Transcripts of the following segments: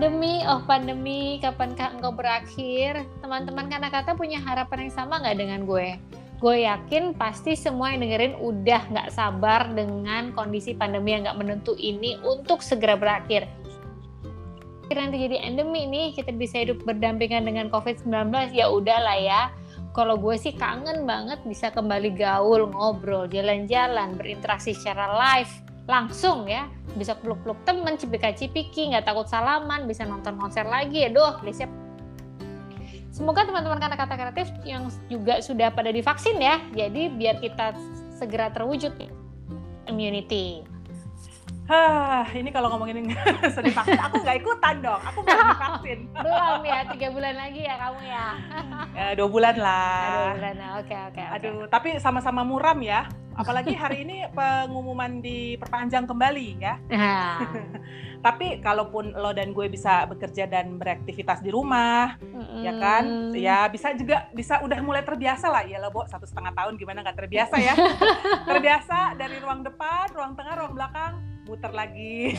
pandemi, oh pandemi, kapankah engkau berakhir? Teman-teman karena kata punya harapan yang sama nggak dengan gue? Gue yakin pasti semua yang dengerin udah nggak sabar dengan kondisi pandemi yang nggak menentu ini untuk segera berakhir. Nanti jadi endemi nih, kita bisa hidup berdampingan dengan COVID-19, ya udahlah ya. Kalau gue sih kangen banget bisa kembali gaul, ngobrol, jalan-jalan, berinteraksi secara live, langsung ya bisa peluk-peluk temen cipika-cipiki nggak takut salaman bisa nonton konser lagi ya doh please semoga teman-teman kata-kata kreatif yang juga sudah pada divaksin ya jadi biar kita segera terwujud immunity Hah, ini kalau ngomongin sedih vaksin, aku nggak ikutan dong. Aku belum divaksin. Belum ya, tiga bulan lagi ya kamu ya. ya dua bulan lah. Dua bulan, oke oke. Aduh, tapi sama-sama muram ya. Apalagi hari ini pengumuman diperpanjang kembali ya. tapi kalaupun lo dan gue bisa bekerja dan beraktivitas di rumah, mm. ya kan, ya bisa juga bisa udah mulai terbiasa lah ya lo, Bo, satu setengah tahun gimana nggak terbiasa ya? terbiasa dari ruang depan, ruang tengah, ruang belakang, muter lagi.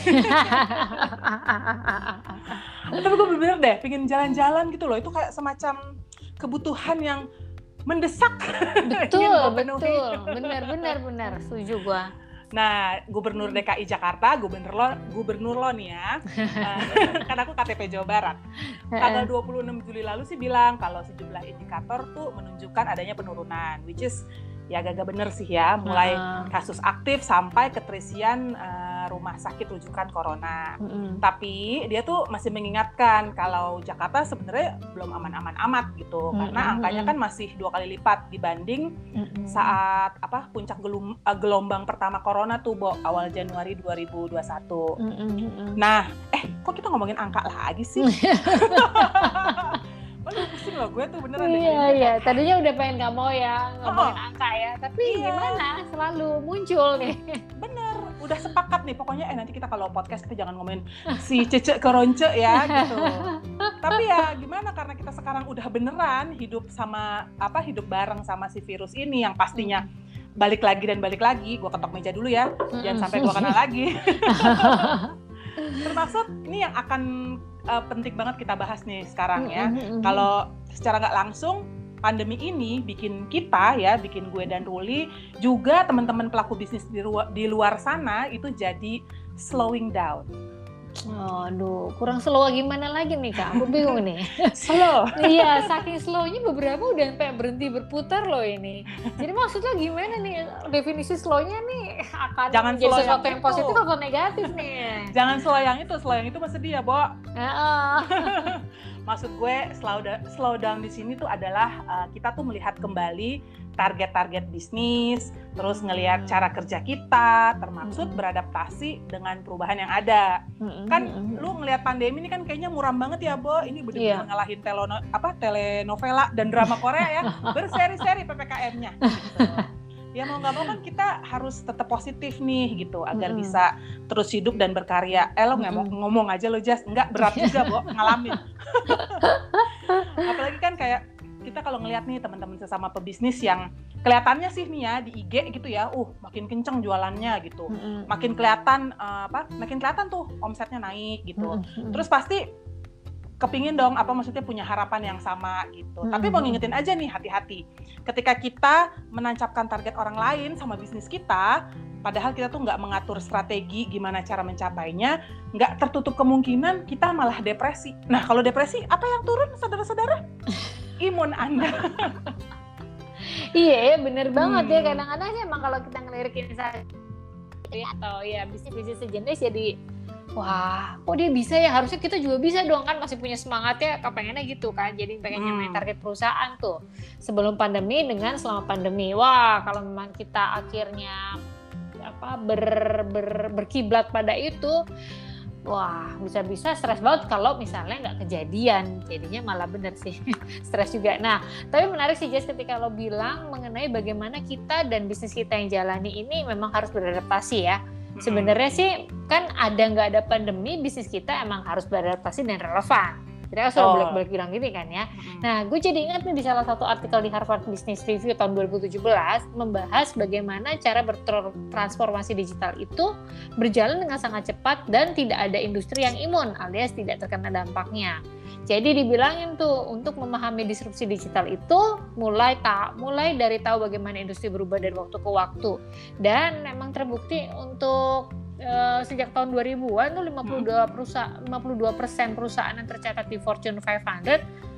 Tapi gue bener-bener deh, pengen jalan-jalan gitu loh. Itu kayak semacam kebutuhan yang mendesak. Betul, betul. Bener, bener, bener. Setuju gue. Nah, Gubernur DKI Jakarta, Gubernur lo, Gubernur lo nih ya, kan aku KTP Jawa Barat. Tanggal 26 Juli lalu sih bilang kalau sejumlah indikator tuh menunjukkan adanya penurunan, which is ya agak bener sih ya mulai uh. kasus aktif sampai keterisian uh, rumah sakit rujukan corona. Mm -hmm. Tapi dia tuh masih mengingatkan kalau Jakarta sebenarnya belum aman-aman amat gitu mm -hmm. karena angkanya kan masih dua kali lipat dibanding mm -hmm. saat apa puncak gelum, uh, gelombang pertama corona tuh Bo, awal Januari 2021. Mm -hmm. Nah, eh kok kita ngomongin angka lagi sih? Aduh pusing loh gue tuh beneran Iya iya, tadinya udah pengen gak mau ya ngomongin oh. angka ya, tapi iya. gimana selalu muncul nih. Bener, udah sepakat nih pokoknya eh nanti kita kalau podcast kita jangan ngomongin si cecek keronce ya gitu. tapi ya gimana karena kita sekarang udah beneran hidup sama apa hidup bareng sama si virus ini yang pastinya hmm. balik lagi dan balik lagi. Gue ketok meja dulu ya, jangan sampai gue kenal lagi. Termasuk ini yang akan uh, penting banget kita bahas nih sekarang ya. Kalau secara nggak langsung pandemi ini bikin kita ya, bikin gue dan Ruli juga teman-teman pelaku bisnis di luar, di luar sana itu jadi slowing down. Aduh, kurang slow gimana lagi nih kak? Aku bingung nih. slow? iya, saking slownya beberapa udah sampai berhenti berputar loh ini. Jadi maksudnya gimana nih definisi slownya nih akan Jangan jadi sesuatu yang, yang positif atau negatif nih? Jangan slow yang itu, slow yang itu masih dia, Bo. Maksud gue slow, slow down di sini tuh adalah uh, kita tuh melihat kembali target-target bisnis, terus ngelihat hmm. cara kerja kita, termasuk hmm. beradaptasi dengan perubahan yang ada. Hmm. Kan lu ngelihat pandemi ini kan kayaknya muram banget ya, Bo. Ini benar-benar yeah. ngalahin teleno, apa telenovela dan drama Korea ya, berseri-seri PPKM-nya. Gitu. Ya mau nggak mau kan kita harus tetap positif nih gitu agar -hmm. bisa terus hidup dan berkarya. Eh lo -hmm. ngomong aja lo Jas, nggak berat juga Bo ngalamin. Apalagi kan kayak kita kalau ngelihat nih teman-teman sesama pebisnis yang kelihatannya sih nih ya di IG gitu ya, uh makin kenceng jualannya gitu, makin kelihatan uh, apa, makin kelihatan tuh omsetnya naik gitu. Terus pasti kepingin dong apa maksudnya punya harapan yang sama gitu. Mm-hmm. Tapi mau ngingetin aja nih hati-hati. Ketika kita menancapkan target orang lain sama bisnis kita, padahal kita tuh nggak mengatur strategi gimana cara mencapainya, nggak tertutup kemungkinan kita malah depresi. Nah kalau depresi apa yang turun saudara-saudara? imun Anda. iya ya bener banget ya. hmm. ya kadang-kadang sih emang kalau kita ngelirikin saya atau ya bisnis-bisnis sejenis jadi wah kok dia bisa ya? Harusnya kita juga bisa dong kan masih punya semangat ya. Kepengennya gitu kan. Jadi pengen hmm. nyamain target perusahaan tuh. Sebelum pandemi dengan selama pandemi. Wah kalau memang kita akhirnya apa ber, ber berkiblat pada itu wah bisa-bisa stres banget kalau misalnya nggak kejadian. Jadinya malah bener sih stres juga. Nah tapi menarik sih Jess ketika lo bilang mengenai bagaimana kita dan bisnis kita yang jalani ini memang harus beradaptasi ya sebenarnya sih kan ada nggak ada pandemi bisnis kita emang harus beradaptasi dan relevan Kita sudah oh. bolak-balik bilang gini kan ya. Hmm. Nah, gue jadi ingat nih di salah satu artikel di Harvard Business Review tahun 2017 membahas bagaimana cara bertransformasi digital itu berjalan dengan sangat cepat dan tidak ada industri yang imun alias tidak terkena dampaknya. Jadi dibilangin tuh untuk memahami disrupsi digital itu mulai tak mulai dari tahu bagaimana industri berubah dari waktu ke waktu. Dan memang terbukti untuk uh, sejak tahun 2000-an tuh 52 perusahaan 52 persen perusahaan yang tercatat di Fortune 500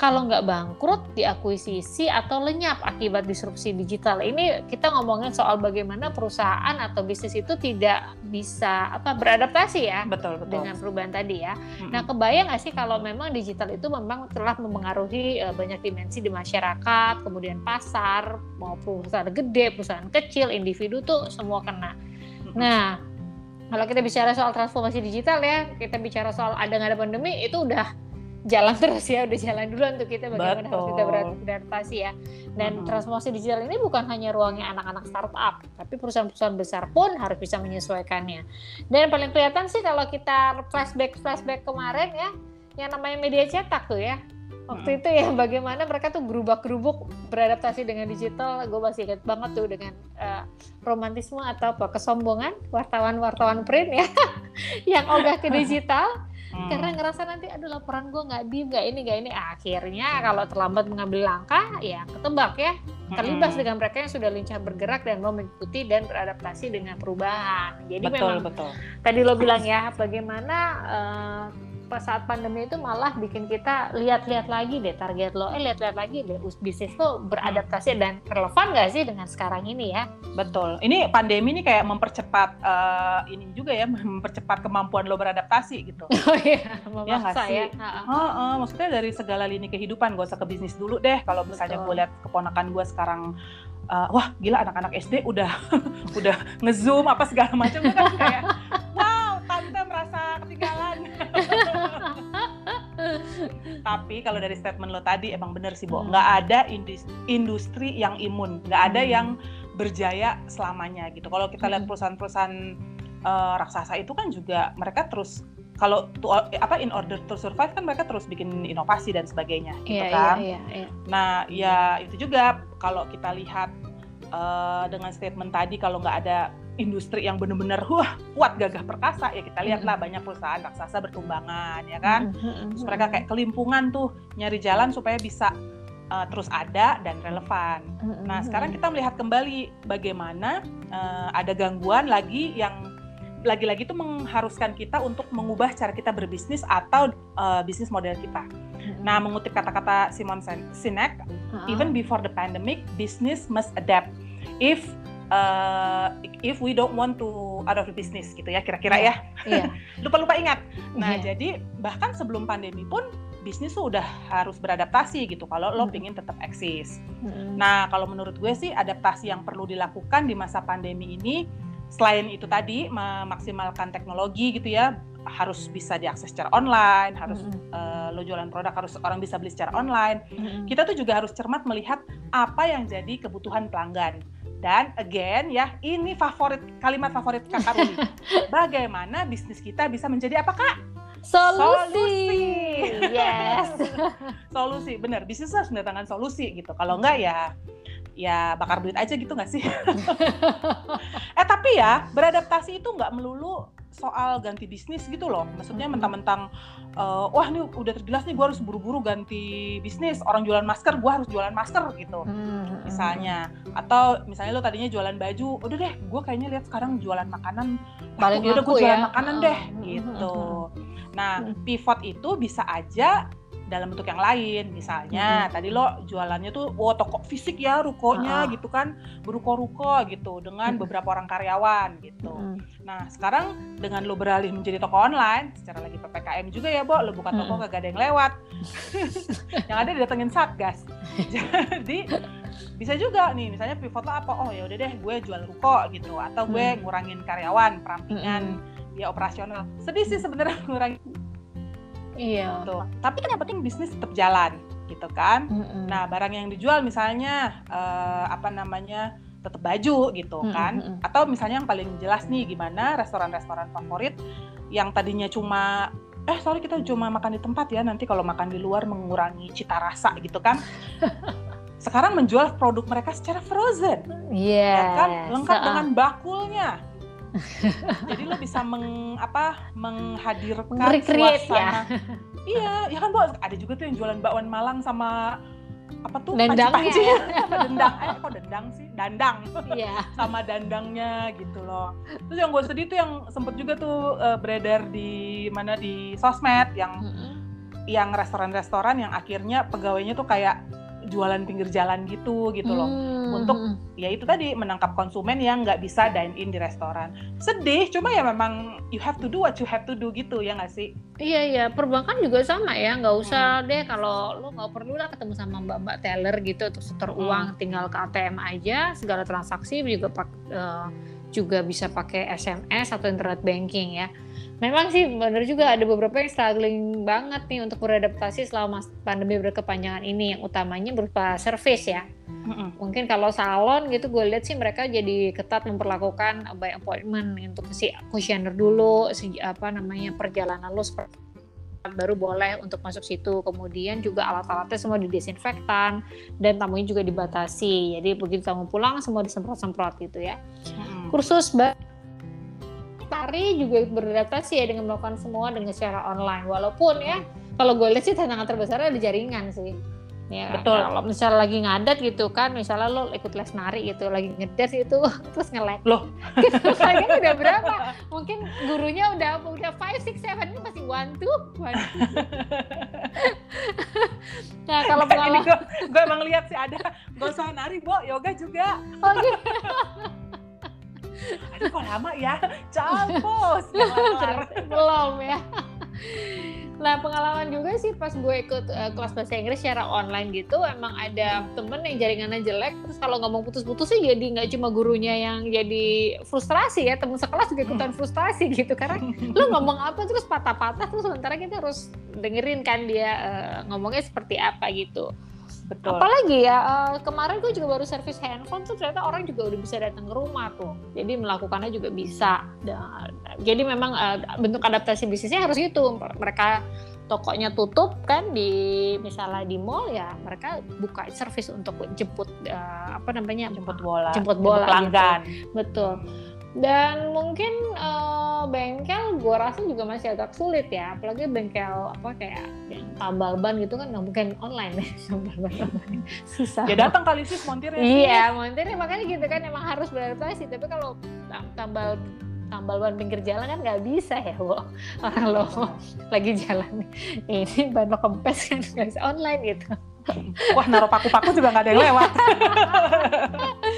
kalau nggak bangkrut, diakuisisi atau lenyap akibat disrupsi digital. Ini kita ngomongin soal bagaimana perusahaan atau bisnis itu tidak bisa apa beradaptasi ya betul, betul. dengan perubahan tadi ya. Mm-hmm. Nah, kebayang nggak sih kalau memang digital itu memang telah mempengaruhi uh, banyak dimensi di masyarakat, kemudian pasar, mau perusahaan gede, perusahaan kecil, individu tuh semua kena. Mm-hmm. Nah, kalau kita bicara soal transformasi digital ya, kita bicara soal ada nggak ada pandemi itu udah jalan terus ya udah jalan duluan untuk kita bagaimana Betul. harus kita beradaptasi ya dan hmm. transformasi digital ini bukan hanya ruangnya anak-anak startup tapi perusahaan-perusahaan besar pun harus bisa menyesuaikannya dan paling kelihatan sih kalau kita flashback flashback kemarin ya yang namanya media cetak tuh ya waktu hmm. itu ya bagaimana mereka tuh berubah gerubuk beradaptasi dengan digital gue masih ingat banget tuh dengan uh, romantisme atau apa kesombongan wartawan-wartawan print ya yang ogah ke digital hmm. karena ngerasa nanti aduh laporan gue nggak di nggak ini nggak ini akhirnya kalau terlambat mengambil langkah ya ketebak ya terlibas hmm. dengan mereka yang sudah lincah bergerak dan mau mengikuti dan beradaptasi dengan perubahan jadi betul, memang betul. tadi lo bilang ya bagaimana uh, saat pandemi itu malah bikin kita lihat-lihat lagi deh target lo, eh lihat-lihat lagi deh bisnis lo beradaptasi dan relevan nggak sih dengan sekarang ini ya? Betul. Ini pandemi ini kayak mempercepat uh, ini juga ya, mempercepat kemampuan lo beradaptasi gitu. Oh iya, memaksa ya. ya. Uh, uh, maksudnya dari segala lini kehidupan, gak usah ke bisnis dulu deh. Kalau misalnya gue lihat keponakan gue sekarang uh, wah gila anak-anak SD udah udah ngezoom apa segala macam kan kayak tapi kalau dari statement lo tadi emang bener sih, Bo. Hmm. Nggak ada industri yang imun, nggak ada hmm. yang berjaya selamanya gitu. Kalau kita lihat hmm. perusahaan-perusahaan uh, raksasa itu kan juga mereka terus kalau to, apa in order to survive kan mereka terus bikin inovasi dan sebagainya gitu yeah, kan. Yeah, yeah, yeah. Nah, ya itu juga kalau kita lihat uh, dengan statement tadi kalau nggak ada industri yang benar-benar wah kuat gagah perkasa ya kita lihatlah mm -hmm. banyak perusahaan raksasa bertumbangan ya kan mm -hmm. terus mereka kayak kelimpungan tuh nyari jalan supaya bisa uh, terus ada dan relevan. Mm -hmm. Nah sekarang kita melihat kembali bagaimana uh, ada gangguan lagi yang lagi-lagi itu mengharuskan kita untuk mengubah cara kita berbisnis atau uh, bisnis model kita. Nah, mengutip kata-kata Simon Sinek, even before the pandemic, business must adapt. If uh, if we don't want to out of the business gitu ya kira-kira yeah. ya. Lupa-lupa yeah. ingat. Nah, yeah. jadi bahkan sebelum pandemi pun bisnis tuh udah harus beradaptasi gitu kalau lo pingin tetap eksis. Hmm. Nah, kalau menurut gue sih adaptasi yang perlu dilakukan di masa pandemi ini selain itu tadi memaksimalkan teknologi gitu ya harus bisa diakses secara online, harus mm -hmm. uh, lo jualan produk harus orang bisa beli secara online. Mm -hmm. Kita tuh juga harus cermat melihat apa yang jadi kebutuhan pelanggan. Dan again ya, ini favorit kalimat favorit Kak Ruli. Bagaimana bisnis kita bisa menjadi apa Kak? Solusi. solusi. Yes. solusi, benar. Bisnis harus mendatangkan solusi gitu. Kalau enggak ya ya bakar duit aja gitu nggak sih? eh tapi ya beradaptasi itu nggak melulu soal ganti bisnis gitu loh. Maksudnya mentang-mentang uh, wah ini udah terjelas nih gue harus buru-buru ganti bisnis. Orang jualan masker, gue harus jualan masker gitu. Hmm. Misalnya atau misalnya lo tadinya jualan baju, udah deh gue kayaknya lihat sekarang jualan makanan. Paling udah gue jualan ya? makanan deh gitu. Nah, pivot itu bisa aja dalam bentuk yang lain misalnya hmm. tadi lo jualannya tuh oh toko fisik ya rukonya uh. gitu kan beruko-ruko gitu dengan hmm. beberapa orang karyawan gitu hmm. nah sekarang dengan lo beralih menjadi toko online secara lagi ppkm juga ya bo lo buka toko hmm. kagak ada yang lewat yang ada didatengin satgas jadi bisa juga nih misalnya pivot lo apa oh ya udah deh gue jual ruko gitu atau gue ngurangin karyawan perampingan hmm. dia operasional sedih sih sebenarnya ngurangin Iya. Gitu. Tapi kan yang penting bisnis tetap jalan, gitu kan. Mm-hmm. Nah, barang yang dijual misalnya uh, apa namanya tetap baju gitu mm-hmm. kan. Atau misalnya yang paling jelas nih gimana restoran-restoran favorit yang tadinya cuma eh sorry kita cuma makan di tempat ya nanti kalau makan di luar mengurangi cita rasa gitu kan sekarang menjual produk mereka secara frozen Iya. ya kan lengkap So- dengan bakulnya jadi lo bisa meng apa menghadirkan Nge-recreate suasana iya ya kan bu ada juga tuh yang jualan bakwan Malang sama apa tuh Dendangnya panci-panci ya. sama dendang eh kok dendang sih dandang Iya. sama dandangnya gitu loh. Terus yang gue sedih tuh yang sempet juga tuh eh, beredar di mana di sosmed yang Mm-mm. yang restoran-restoran yang akhirnya pegawainya tuh kayak jualan pinggir jalan gitu gitu loh. Hmm. Untuk Ya itu tadi menangkap konsumen yang nggak bisa dine in di restoran. Sedih, cuma ya memang you have to do what you have to do gitu ya nggak sih? Iya iya, perbankan juga sama ya, nggak usah deh kalau lo nggak perlu lah ketemu sama mbak-mbak teller gitu untuk setor Hmm. uang, tinggal ke ATM aja, segala transaksi juga pak eh, juga bisa pakai SMS atau internet banking ya. Memang sih bener juga ada beberapa yang struggling banget nih untuk beradaptasi selama pandemi berkepanjangan ini, yang utamanya berupa service ya. Mm-mm. Mungkin kalau salon gitu gue lihat sih mereka jadi ketat memperlakukan by appointment untuk si kuesioner dulu si apa namanya perjalanan lo seperti baru boleh untuk masuk situ kemudian juga alat-alatnya semua didesinfektan dan tamunya juga dibatasi jadi begitu tamu pulang semua disemprot-semprot gitu ya Mm-mm. kursus ba- tari juga beradaptasi ya dengan melakukan semua dengan secara online walaupun ya kalau gue lihat sih tantangan terbesarnya di jaringan sih ya Betul. kalau misalnya lagi ngadat gitu kan misalnya lo ikut les nari gitu lagi ngedance itu terus nge-lag Loh. gitu kalian udah berapa mungkin gurunya udah udah five six seven ini masih one two one two. nah kalau pengalaman gue, gue emang lihat sih ada gak usah nari, Bo, yoga juga. oh, gitu. Aduh kok lama ya? Campus. belum ya Nah pengalaman juga sih pas gue ikut eh, kelas bahasa Inggris secara online gitu emang ada temen yang jaringannya jelek terus kalau ngomong putus-putus sih jadi nggak cuma gurunya yang jadi frustrasi ya temen sekelas juga ikutan frustasi gitu karena lu ngomong apa terus patah-patah terus sementara kita harus dengerin kan dia eh, ngomongnya seperti apa gitu Betul. apalagi ya eh, kemarin gue juga baru servis handphone tuh ternyata orang juga udah bisa datang ke rumah tuh jadi melakukannya juga bisa Dan- jadi memang eh, bentuk adaptasi bisnisnya harus gitu mereka tokonya tutup kan di misalnya di mall ya mereka buka servis untuk jemput eh, apa namanya Jemput bola. Jemput bola, pelanggan. betul dan mungkin eh, bengkel gue rasa juga masih agak sulit ya. Apalagi bengkel apa kayak yang tambal ban gitu kan nggak mungkin online ya. Tambal ban online. Susah. Ya datang kali sih montirnya. iya montirnya. Makanya gitu kan emang harus beradaptasi. Tapi kalau tam- tambal tambal ban pinggir jalan kan nggak bisa ya bu orang lo lagi jalan. Ini ban lo kempes kan nggak bisa online gitu. Wah naruh paku-paku juga nggak ada yang lewat.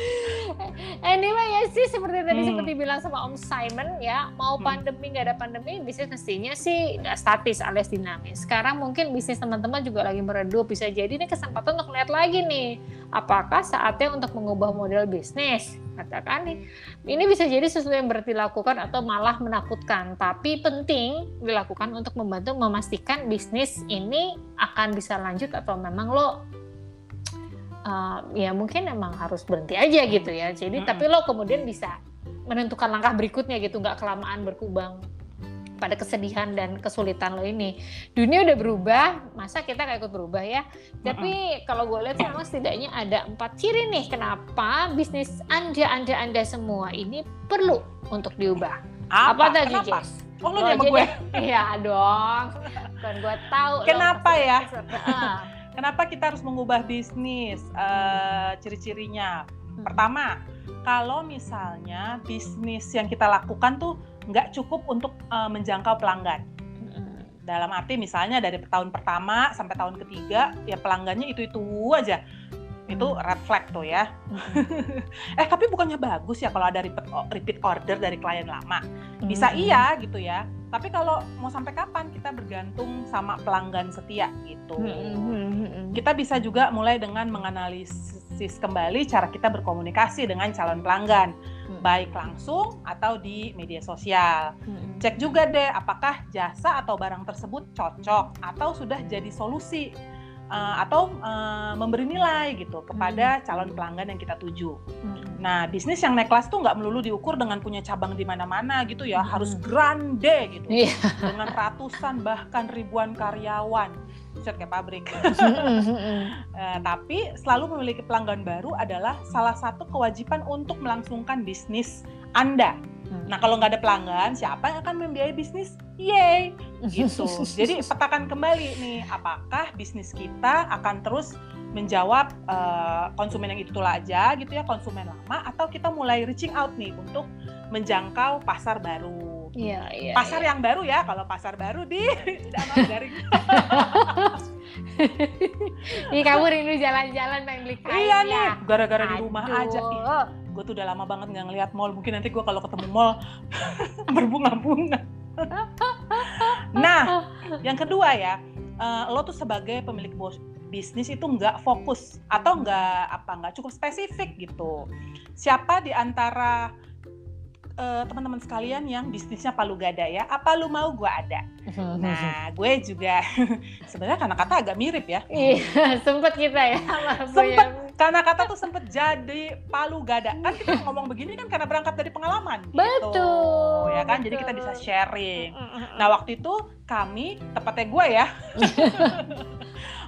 Anyway ya sih seperti tadi Hmm. seperti bilang sama Om Simon ya mau Hmm. pandemi nggak ada pandemi bisnis mestinya sih nggak statis alias dinamis. Sekarang mungkin bisnis teman-teman juga lagi meredup bisa jadi ini kesempatan untuk lihat lagi nih apakah saatnya untuk mengubah model bisnis katakan nih ini bisa jadi sesuatu yang berarti dilakukan atau malah menakutkan tapi penting dilakukan untuk membantu memastikan bisnis ini akan bisa lanjut atau memang lo uh, ya mungkin emang harus berhenti aja gitu ya. Jadi Mm-mm. tapi lo kemudian bisa menentukan langkah berikutnya gitu, nggak kelamaan berkubang pada kesedihan dan kesulitan lo ini. Dunia udah berubah, masa kita nggak ikut berubah ya? Tapi kalau gue lihat sih memang setidaknya ada empat ciri nih kenapa bisnis anda, anda, anda semua ini perlu untuk diubah. Apa tadi, Kenapa? Jess? Oh lo Lo gue. Iya dong. Kan gue tahu. lo Kenapa pasti- ya? Kenapa kita harus mengubah bisnis? Eh, ciri-cirinya. Pertama, kalau misalnya bisnis yang kita lakukan tuh nggak cukup untuk eh, menjangkau pelanggan. Mm-mm. Dalam arti misalnya dari tahun pertama sampai tahun ketiga, ya pelanggannya itu-itu aja. Itu red flag tuh ya. eh tapi bukannya bagus ya kalau ada repeat, repeat order dari klien lama? Bisa iya gitu ya. Tapi kalau mau sampai kapan kita bergantung sama pelanggan setia gitu. Mm-mm. Kita bisa juga mulai dengan menganalisis kembali cara kita berkomunikasi dengan calon pelanggan, Hmm. baik langsung atau di media sosial. Cek juga deh apakah jasa atau barang tersebut cocok atau sudah jadi solusi uh, atau uh, memberi nilai gitu kepada Hmm. calon pelanggan yang kita tuju. Mm. Nah, bisnis yang naik kelas tuh nggak melulu diukur dengan punya cabang di mana-mana gitu ya, Hmm. harus grande gitu, Iya. dengan ratusan bahkan ribuan karyawan, Buset, kayak pabrik. Eh, tapi selalu memiliki pelanggan baru adalah salah satu kewajiban untuk melangsungkan bisnis Anda. Nah, kalau nggak ada pelanggan, siapa yang akan membiayai bisnis? Yeay, gitu. Jadi petakan kembali nih, apakah bisnis kita akan terus menjawab eh, konsumen yang itu aja gitu ya, konsumen lama, atau kita mulai reaching out nih untuk menjangkau pasar baru. Iya, iya. Pasar iya. yang baru ya, kalau pasar baru di Danau Garing. Ih, kamu rindu jalan-jalan pengen beli kain Iya ya. nih, gara-gara di rumah aja. Ih, gue tuh udah lama banget nggak ngeliat mall. Mungkin nanti gue kalau ketemu mall berbunga-bunga. nah, yang kedua ya, eh, lo tuh sebagai pemilik bos bisnis itu nggak fokus atau nggak apa nggak cukup spesifik gitu. Siapa di antara eh, teman-teman sekalian yang bisnisnya palu gada ya? Apa lu mau gue ada? Nah, gue juga sebenarnya karena kata agak mirip ya. Iya, sempet kita ya Sempet. Yami. karena kata tuh sempet jadi palu gada kan kita ngomong begini kan karena berangkat dari pengalaman gitu. Betul, ya kan jadi kita betul. bisa sharing Mm-mm. nah waktu itu kami tepatnya gue ya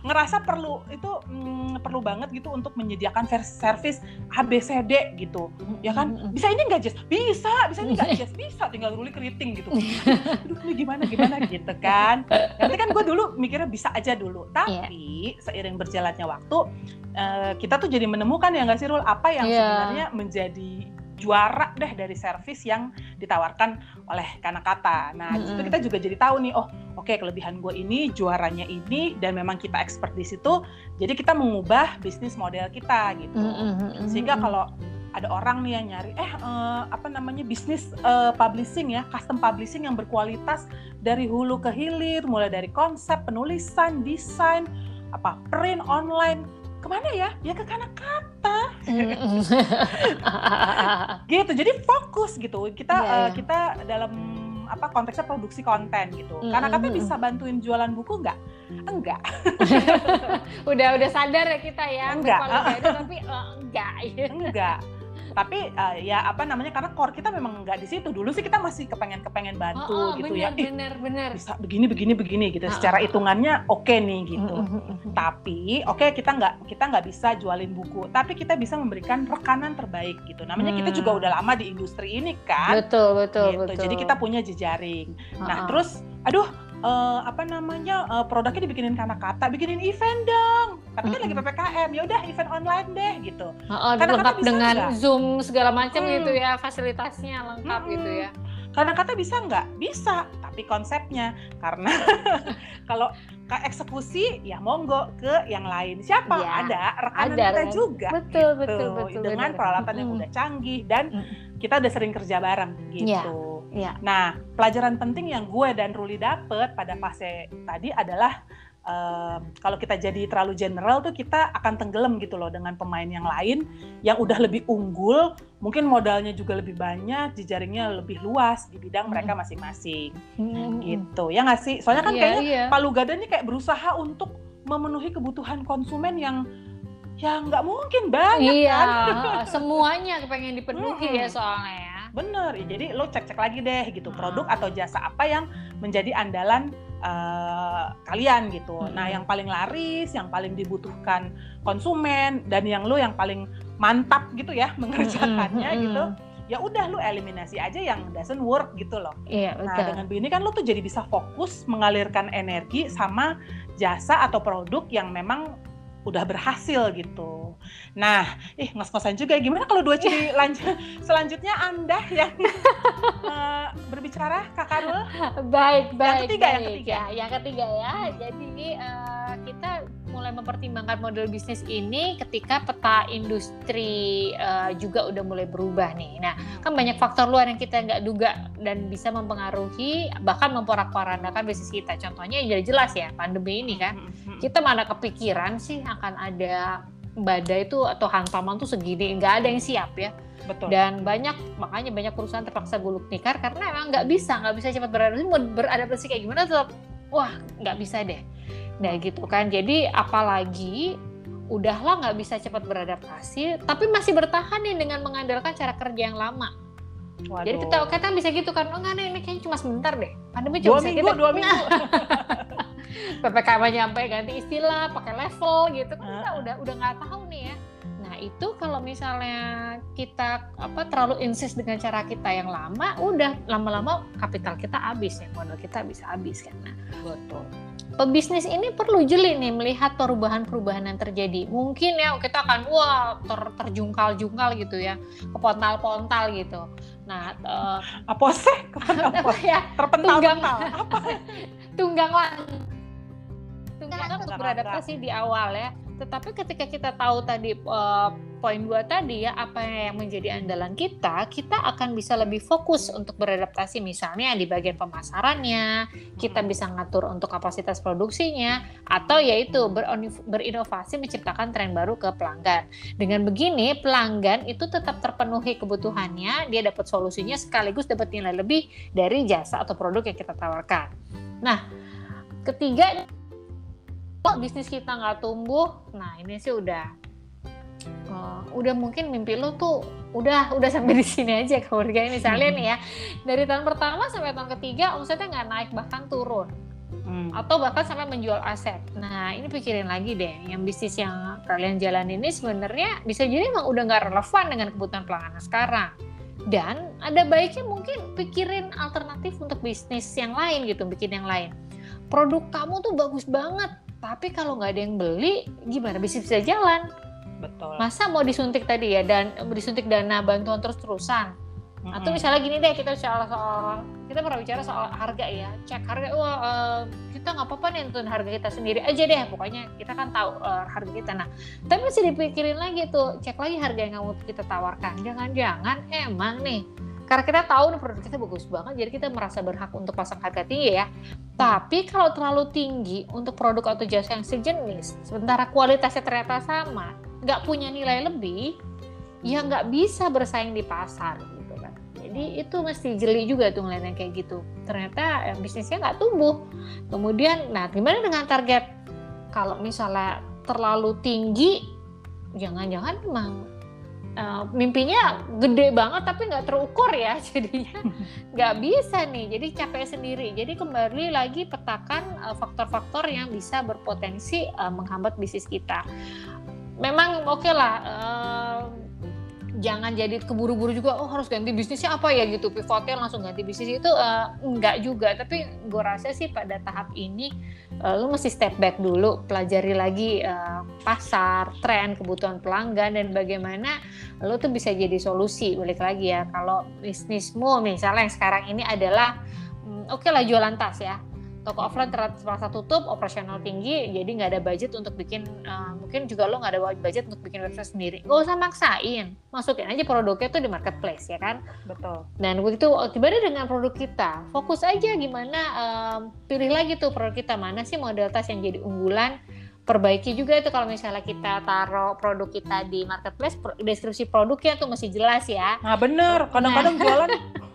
ngerasa perlu itu mm, perlu banget gitu untuk menyediakan service ABCD gitu ya kan? Bisa ini enggak Jess? Bisa bisa ini enggak Jess? Bisa tinggal ruli keriting gitu. Aduh ini gimana gimana gitu kan? Nanti kan gue dulu mikirnya bisa aja dulu tapi seiring berjalannya waktu eh, kita tuh jadi menemukan ya nggak sih Rul apa yang Iya. sebenarnya menjadi juara deh dari servis yang ditawarkan oleh Kanakata. Nah, di situ Mm-mm. kita juga jadi tahu nih, oh oke kelebihan gue ini, juaranya ini, dan memang kita expert di situ. Jadi kita mengubah bisnis model kita gitu. Mm-mm. Sehingga kalau ada orang nih yang nyari, eh eh, apa namanya bisnis eh, publishing ya, custom publishing yang berkualitas dari hulu ke hilir, mulai dari konsep, penulisan, desain, apa print online, ke mana ya? Ya ke Kanakata Mm-mm. gitu jadi fokus gitu kita Iya, eh, iya. kita dalam apa konteksnya produksi konten gitu Mm, karena mm, katanya mm, bisa bantuin jualan buku nggak enggak udah udah sadar ya kita ya Enggak. gada, tapi eh, enggak enggak tapi eh, ya apa namanya karena core kita memang nggak di situ. Dulu sih kita masih kepengen kepengen bantu Oh, oh, gitu benar, ya. Ih, benar benar. bisa begini begini begini gitu. Ah, secara hitungannya oke nih gitu. Mm-mm. tapi oke kita nggak kita nggak bisa jualin buku. Tapi kita bisa memberikan rekanan terbaik gitu. Namanya kita Hmm. juga udah lama di industri ini kan. Betul betul gitu. betul. Jadi kita punya jejaring. Nah, terus aduh eh, apa namanya eh, produknya dibikinin karena kata, bikinin event dong. Tapi kan lagi Mm-mm. PPKM, ya udah event online deh gitu. Oh, Karena lengkap kata bisa dengan nggak? zoom segala macam Hmm. gitu ya fasilitasnya lengkap Mm-mm. gitu ya Karena kata bisa nggak? Bisa, tapi konsepnya karena kalau ke eksekusi ya monggo ke yang lain. Siapa? Iya, Ada rekanan ada, kita juga. betul gitu. betul betul dengan benar. peralatan yang Mm-mm. udah canggih dan Mm. kita udah sering kerja bareng gitu. Iya. Nah, pelajaran penting yang gue dan Ruli dapet pada fase tadi adalah eh, kalau kita jadi terlalu general tuh kita akan tenggelam gitu loh dengan pemain yang lain yang udah lebih unggul, mungkin modalnya juga lebih banyak, jejaringnya lebih luas di bidang mereka masing-masing Mm-mm. gitu. Ya nggak sih? Soalnya kan Iya, kayaknya iya. Palu Gada ini kayak berusaha untuk memenuhi kebutuhan konsumen yang yang nggak mungkin banyak iya kan. semuanya kepengen dipenuhi Mm-mm. ya soalnya ya Bener, ya, jadi lo cek-cek lagi deh gitu Ah. produk atau jasa apa yang menjadi andalan eh, kalian gitu. Mm-mm. Nah, yang paling laris, yang paling dibutuhkan konsumen dan yang lo yang paling mantap gitu ya mengerjakannya Mm-mm. gitu. Ya udah lo eliminasi aja yang doesn't work gitu loh. iya Nah, betul dengan begini kan lo tuh jadi bisa fokus mengalirkan energi sama jasa atau produk yang memang udah berhasil gitu. Nah, ih ngos-ngosan juga. Gimana kalau dua ciri lanjut selanjutnya Anda yang eh, berbicara, Kak Karul? baik baik ketiga, yang baik. ketiga. ya yang ketiga ya jadi eh, kita mulai mempertimbangkan model bisnis ini ketika peta industri eh, juga udah mulai berubah nih nah kan banyak faktor luar yang kita nggak duga dan bisa mempengaruhi bahkan memporak-porandakan bisnis kita contohnya yang jelas ya pandemi ini kan Mm-mm. kita mana kepikiran sih akan ada badai itu atau hantaman tuh segini nggak ada yang siap ya Betul. dan banyak makanya banyak perusahaan terpaksa gulung tikar karena emang nggak bisa nggak bisa cepat beradaptasi mau beradaptasi kayak gimana tetap wah nggak bisa deh Nah gitu kan. Jadi apalagi udahlah nggak bisa cepat beradaptasi, tapi masih bertahan nih dengan mengandalkan cara kerja yang lama. Waduh. Jadi kita kita bisa gitu kan, oh nggak nih ini kayaknya cuma sebentar deh. Pandemi cuma dua minggu, kita, dua minggu. PPKM nyampe ganti istilah, pakai level gitu, kan kita udah udah nggak tahu nih ya. Nah itu kalau misalnya kita apa terlalu insist dengan cara kita yang lama, udah lama-lama kapital kita habis ya, modal kita bisa habis kan. Nah, betul pebisnis ini perlu jeli nih melihat perubahan-perubahan yang terjadi. Mungkin ya kita akan wah ter terjungkal-jungkal gitu ya, kepontal-pontal gitu. Nah, uh, apa sih? Apa ya? Terpental-pental. Apa? Tunggang. Kan untuk beradaptasi di awal ya tetapi ketika kita tahu tadi uh, poin dua tadi ya apa yang menjadi andalan kita, kita akan bisa lebih fokus untuk beradaptasi misalnya di bagian pemasarannya, kita hmm. bisa ngatur untuk kapasitas produksinya atau yaitu berinovasi menciptakan tren baru ke pelanggan. Dengan begini pelanggan itu tetap terpenuhi kebutuhannya, dia dapat solusinya sekaligus dapat nilai lebih dari jasa atau produk yang kita tawarkan. Nah, ketiga kok bisnis kita nggak tumbuh nah ini sih udah uh, udah mungkin mimpi lu tuh udah udah sampai di sini aja keluarga misalnya nih ya dari tahun pertama sampai tahun ketiga omsetnya nggak naik bahkan turun hmm. atau bahkan sampai menjual aset. Nah ini pikirin lagi deh, yang bisnis yang kalian jalan ini sebenarnya bisa jadi emang udah nggak relevan dengan kebutuhan pelanggan sekarang. Dan ada baiknya mungkin pikirin alternatif untuk bisnis yang lain gitu, bikin yang lain. Produk kamu tuh bagus banget, tapi kalau nggak ada yang beli, gimana bisa bisa jalan? Betul. Masa mau disuntik tadi ya dan disuntik dana bantuan terus-terusan? Mm-hmm. Atau misalnya gini deh kita soal soal kita pernah bicara soal harga ya, cek harga wah uh, kita nggak apa-apa nih nentuin harga kita sendiri aja deh, pokoknya kita kan tahu uh, harga kita. Nah, tapi masih dipikirin lagi tuh, cek lagi harga yang kamu kita tawarkan. Jangan-jangan emang nih karena kita tahu nih produk kita bagus banget jadi kita merasa berhak untuk pasang harga tinggi ya tapi kalau terlalu tinggi untuk produk atau jasa yang sejenis sementara kualitasnya ternyata sama nggak punya nilai lebih ya nggak bisa bersaing di pasar gitu kan. Jadi itu mesti jeli juga tuh ngeliatnya kayak gitu. Ternyata ya, bisnisnya nggak tumbuh. Kemudian nah gimana dengan target? Kalau misalnya terlalu tinggi jangan-jangan memang Uh, mimpinya gede banget tapi nggak terukur ya jadinya nggak bisa nih. Jadi capek sendiri. Jadi kembali lagi petakan eh, faktor-faktor yang bisa berpotensi uh, menghambat bisnis kita. Memang oke okay lah jangan jadi keburu-buru juga oh harus ganti bisnisnya apa ya? Gitu. Pivotnya langsung ganti bisnis itu uh, enggak juga. Tapi gue rasa sih pada tahap ini uh, lu mesti step back dulu pelajari lagi uh, pasar tren kebutuhan pelanggan dan bagaimana lu tuh bisa jadi solusi. Balik lagi ya kalau bisnismu misalnya yang sekarang ini adalah um, oke okay lah jualan tas ya toko offline terasa tutup, operasional tinggi, jadi nggak ada budget untuk bikin, uh, mungkin juga lo nggak ada budget untuk bikin website sendiri. Nggak usah maksain, masukin aja produknya tuh di marketplace ya kan. Betul. Dan begitu tiba dengan produk kita, fokus aja gimana um, pilih lagi tuh produk kita mana sih model tas yang jadi unggulan. Perbaiki juga itu kalau misalnya kita taruh produk kita di marketplace, deskripsi produknya tuh masih jelas ya. Nah bener, kadang-kadang nah. jualan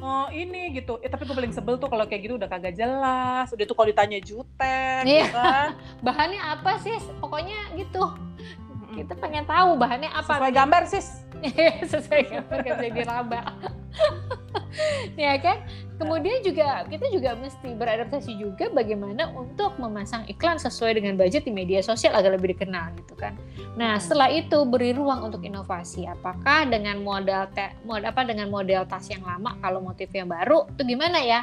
oh ini gitu. Eh tapi gue paling sebel tuh kalau kayak gitu udah kagak jelas. Udah tuh kalau ditanya jutek iya. gitu kan. Bahannya apa sih? Pokoknya gitu kita pengen tahu bahannya apa sesuai gambar sis. Sesuai gambar gak bisa diraba. Ya kan? Kemudian juga kita juga mesti beradaptasi juga bagaimana untuk memasang iklan sesuai dengan budget di media sosial agar lebih dikenal gitu kan? Nah setelah itu beri ruang untuk inovasi. Apakah dengan model te, model apa dengan model tas yang lama kalau motifnya baru itu gimana ya?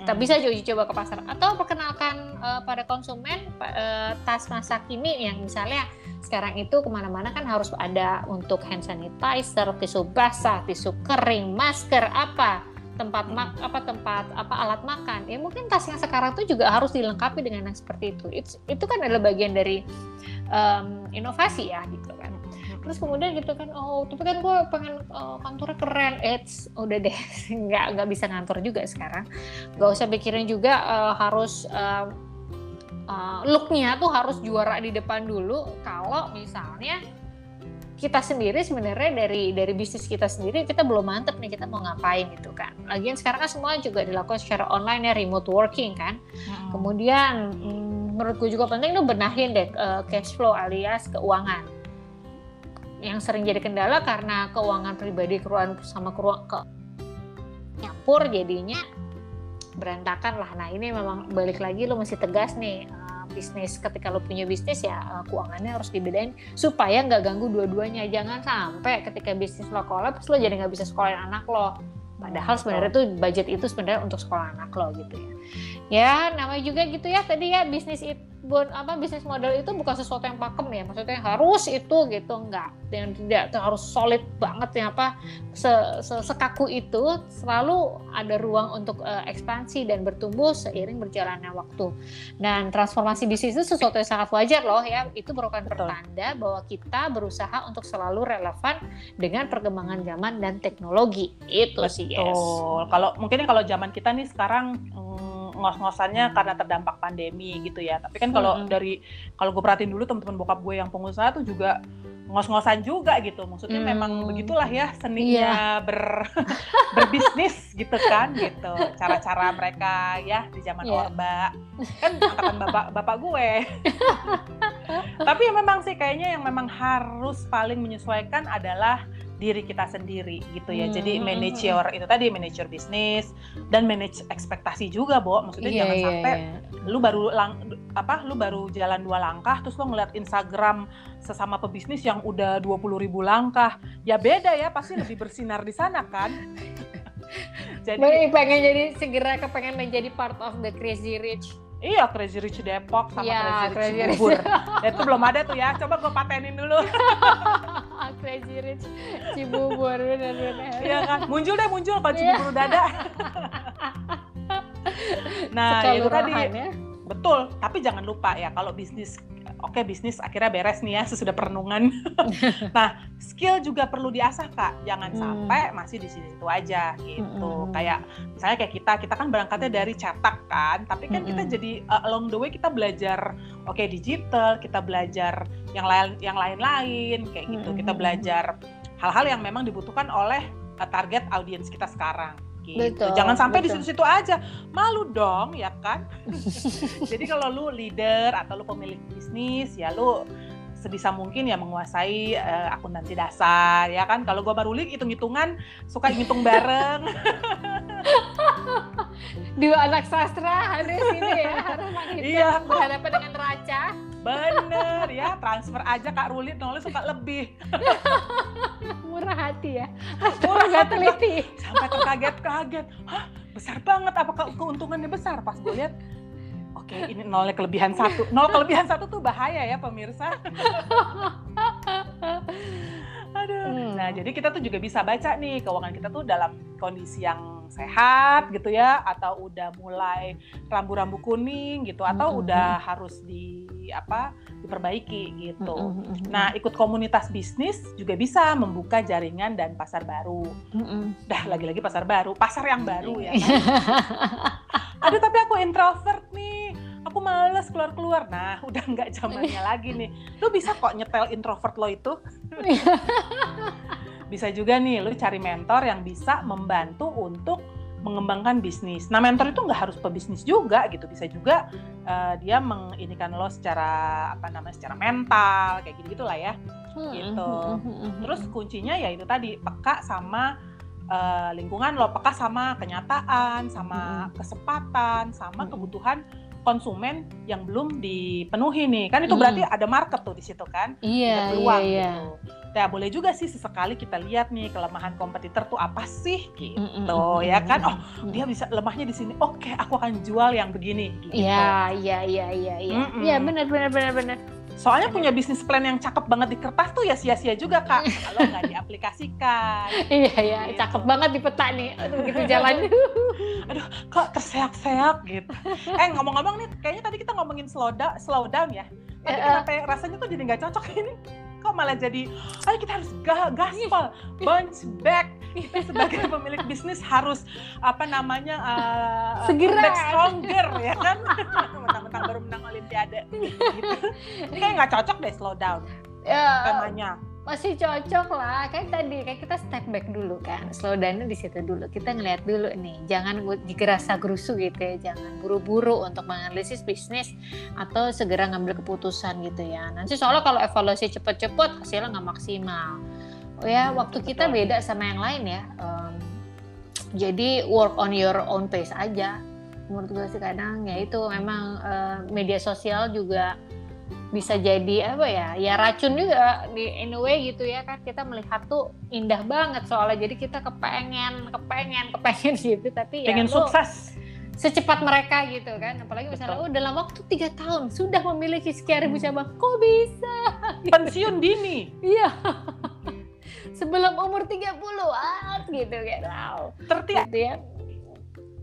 Kita bisa uji coba ke pasar. Atau perkenalkan uh, pada konsumen uh, tas masa kini yang misalnya sekarang itu ke mana-mana kan harus ada untuk hand sanitizer, tisu basah, tisu kering, masker apa? Tempat mak apa tempat apa alat makan. Ya mungkin tas yang sekarang tuh juga harus dilengkapi dengan yang seperti itu. Itu, itu kan adalah bagian dari um, inovasi ya gitu kan. Terus kemudian gitu kan oh tapi kan gue pengen uh, kantornya keren. It's udah deh nggak nggak bisa ngantor juga sekarang. Nggak usah pikirin juga uh, harus uh, uh, looknya tuh harus juara di depan dulu kalau misalnya kita sendiri sebenarnya dari dari bisnis kita sendiri kita belum mantep nih kita mau ngapain gitu kan. Lagian sekarang kan semua juga dilakukan secara online ya remote working kan. Hmm. Kemudian hmm, menurut gue juga penting lu benahin deh uh, cash flow alias keuangan yang sering jadi kendala karena keuangan pribadi keruan sama keuangan ke nyampur jadinya berantakan lah. Nah ini memang balik lagi lu masih tegas nih uh, bisnis. Ketika lo punya bisnis ya uh, keuangannya harus dibedain supaya nggak ganggu dua-duanya. Jangan sampai ketika bisnis lo kolaps lo jadi nggak bisa sekolahin anak lo. Padahal sebenarnya tuh budget itu sebenarnya untuk sekolah anak lo gitu ya. Ya namanya juga gitu ya. Tadi ya bisnis itu bon, apa bisnis model itu bukan sesuatu yang pakem ya. Maksudnya harus itu gitu enggak. Yang tidak harus solid banget ya apa se, se, sekaku itu selalu ada ruang untuk uh, ekspansi dan bertumbuh seiring berjalannya waktu. Dan transformasi bisnis itu sesuatu yang sangat wajar loh ya. Itu merupakan pertanda bahwa kita berusaha untuk selalu relevan dengan perkembangan zaman dan teknologi. Itu Betul. sih yes. kalau mungkin kalau zaman kita nih sekarang ngos-ngosannya karena terdampak pandemi gitu ya. Tapi kan kalau hmm. dari kalau gue perhatiin dulu teman-teman bokap gue yang pengusaha tuh juga ngos-ngosan juga gitu. Maksudnya hmm. memang begitulah ya seninya yeah. ber berbisnis gitu kan gitu. Cara-cara mereka ya di zaman yeah. Orba. Kan angkatan bapak bapak gue. Tapi ya memang sih kayaknya yang memang harus paling menyesuaikan adalah diri kita sendiri gitu ya. Hmm. Jadi manage your itu tadi manage your bisnis dan manage ekspektasi juga, Bo. Maksudnya yeah, jangan yeah, sampai yeah. lu baru lang apa lu baru jalan dua langkah terus lu ngeliat Instagram sesama pebisnis yang udah 20 ribu langkah. Ya beda ya, pasti lebih bersinar di sana kan. jadi pengen jadi segera kepengen menjadi part of the crazy rich Iya, Crazy Rich Depok sama ya, Crazy Rich Cibubur. Ya, itu belum ada tuh ya. Coba gue patenin dulu. Crazy Rich Cibubur benar-benar. Iya kan? Muncul deh, muncul kalau Cibubur udah ada. nah, itu tadi. Ya. Betul, tapi jangan lupa ya kalau bisnis oke okay, bisnis akhirnya beres nih ya sesudah perenungan. nah, skill juga perlu diasah kak, jangan hmm. sampai masih di situ aja gitu. Hmm. Kayak misalnya kayak kita, kita kan berangkatnya dari cetak kan, tapi kan hmm. kita jadi uh, along the way kita belajar oke okay, digital, kita belajar yang lain yang lain-lain kayak gitu. Hmm. Kita belajar hal-hal yang memang dibutuhkan oleh uh, target audiens kita sekarang gitu. Betul, Jangan sampai betul. di situ-situ aja. Malu dong, ya kan? Jadi kalau lu leader atau lu pemilik bisnis, ya lu sebisa mungkin ya menguasai uh, akuntansi dasar ya kan kalau gua baru lik hitung-hitungan suka ngitung bareng dua anak sastra harus ini ya harus iya. berhadapan dengan raca bener ya transfer aja kak Ruli nulis suka lebih murah hati ya murah gak teliti sampai terkaget-kaget hah besar banget apakah keuntungannya besar pas gue lihat Oke, ini nolnya kelebihan satu. Nol kelebihan satu tuh bahaya ya pemirsa. Aduh. Hmm. Nah, jadi kita tuh juga bisa baca nih keuangan kita tuh dalam kondisi yang sehat gitu ya, atau udah mulai rambu-rambu kuning gitu, atau hmm. udah harus di apa diperbaiki gitu. Hmm. hmm nah, ikut komunitas bisnis juga bisa membuka jaringan dan pasar baru. Hmm. Dah lagi-lagi pasar baru, pasar yang baru ya. Kan? Aduh, tapi aku introvert nih aku males keluar-keluar. Nah, udah nggak zamannya lagi nih. Lu bisa kok nyetel introvert lo itu. bisa juga nih, lu cari mentor yang bisa membantu untuk mengembangkan bisnis. Nah, mentor itu nggak harus pebisnis juga gitu, bisa juga uh, dia menginikan lo secara apa namanya, secara mental kayak gitu gitulah ya, hmm, gitu. Hmm, hmm, Terus kuncinya ya itu tadi peka sama uh, lingkungan lo, peka sama kenyataan, sama kesempatan, sama kebutuhan konsumen yang belum dipenuhi nih. Kan itu berarti ada market tuh di situ kan? Iya, ada peluang iya, iya. gitu. Ya boleh juga sih sesekali kita lihat nih kelemahan kompetitor tuh apa sih gitu mm -mm, ya kan? oh dia bisa lemahnya di sini. Oke aku akan jual yang begini gitu. Iya iya iya iya. Iya iya benar benar benar benar Soalnya punya bisnis plan yang cakep banget di kertas tuh ya sia-sia juga kak kalau nggak diaplikasikan. iya ya, gitu. cakep banget di peta nih. Aduh gitu jalan. Aduh, kok terseok-seok gitu. Eh ngomong-ngomong nih, kayaknya tadi kita ngomongin slow down, slow down ya. Tapi uh, kenapa rasanya tuh jadi nggak cocok ini? kok malah jadi ayo kita harus gaspol bounce back kita sebagai pemilik bisnis harus apa namanya uh, segera. back stronger ya kan? Mentang-mentang baru menang olimpiade. Gitu. ini kayak nggak cocok deh slow down yeah. temanya. masih cocok lah. Kayak tadi kayak kita step back dulu kan. Slow down di situ dulu. Kita ngeliat dulu nih jangan digerasa gerusu gitu ya. Jangan buru-buru untuk menganalisis bisnis atau segera ngambil keputusan gitu ya. Nanti soalnya kalau evaluasi cepet-cepet hasilnya nggak maksimal oh ya hmm, waktu kita beda sama yang lain ya. Um, jadi work on your own pace aja. Menurut gue sih kadang ya itu memang uh, media sosial juga bisa jadi apa ya ya racun juga di in a way gitu ya kan. Kita melihat tuh indah banget soalnya. Jadi kita kepengen kepengen kepengen gitu. Tapi ya pengen sukses. secepat mereka gitu kan. Apalagi misalnya oh dalam waktu tiga tahun sudah memiliki sekian ribu hmm. cabang kok bisa. Pensiun dini. Iya sebelum umur 30 ah gitu kan wow tertiap gitu ya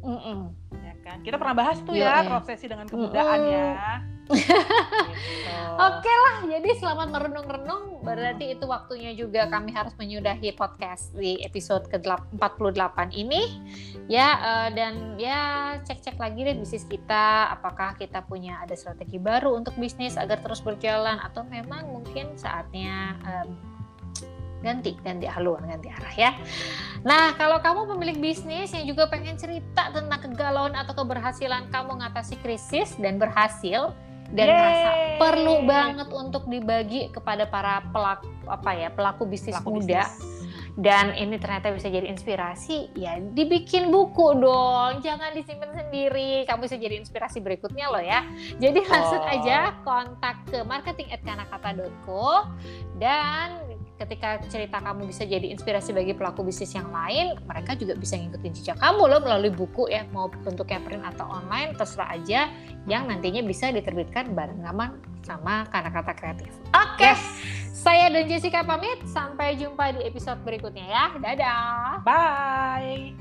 mm -mm. ya kan kita pernah bahas tuh Yo, ya, ya prosesi dengan kemudaan mm -mm. ya gitu. Oke lah, jadi selamat merenung-renung. Berarti itu waktunya juga kami harus menyudahi podcast di episode ke-48 ini. Ya, uh, dan ya cek-cek lagi deh bisnis kita. Apakah kita punya ada strategi baru untuk bisnis agar terus berjalan atau memang mungkin saatnya um, ganti ganti haluan ganti arah ya. Nah kalau kamu pemilik bisnis yang juga pengen cerita tentang kegalauan atau keberhasilan kamu mengatasi krisis dan berhasil, dan Yeay. merasa perlu banget untuk dibagi kepada para pelaku apa ya pelaku bisnis pelaku muda bisnis. dan ini ternyata bisa jadi inspirasi ya dibikin buku dong jangan disimpan sendiri kamu bisa jadi inspirasi berikutnya loh ya jadi langsung aja kontak ke marketing@kanakata.co dan ketika cerita kamu bisa jadi inspirasi bagi pelaku bisnis yang lain, mereka juga bisa ngikutin jejak kamu loh melalui buku ya, mau bentuknya print atau online, terserah aja yang nantinya bisa diterbitkan bareng sama Kata-Kata Kreatif. Oke, okay. yes. saya dan Jessica pamit, sampai jumpa di episode berikutnya ya. Dadah. Bye.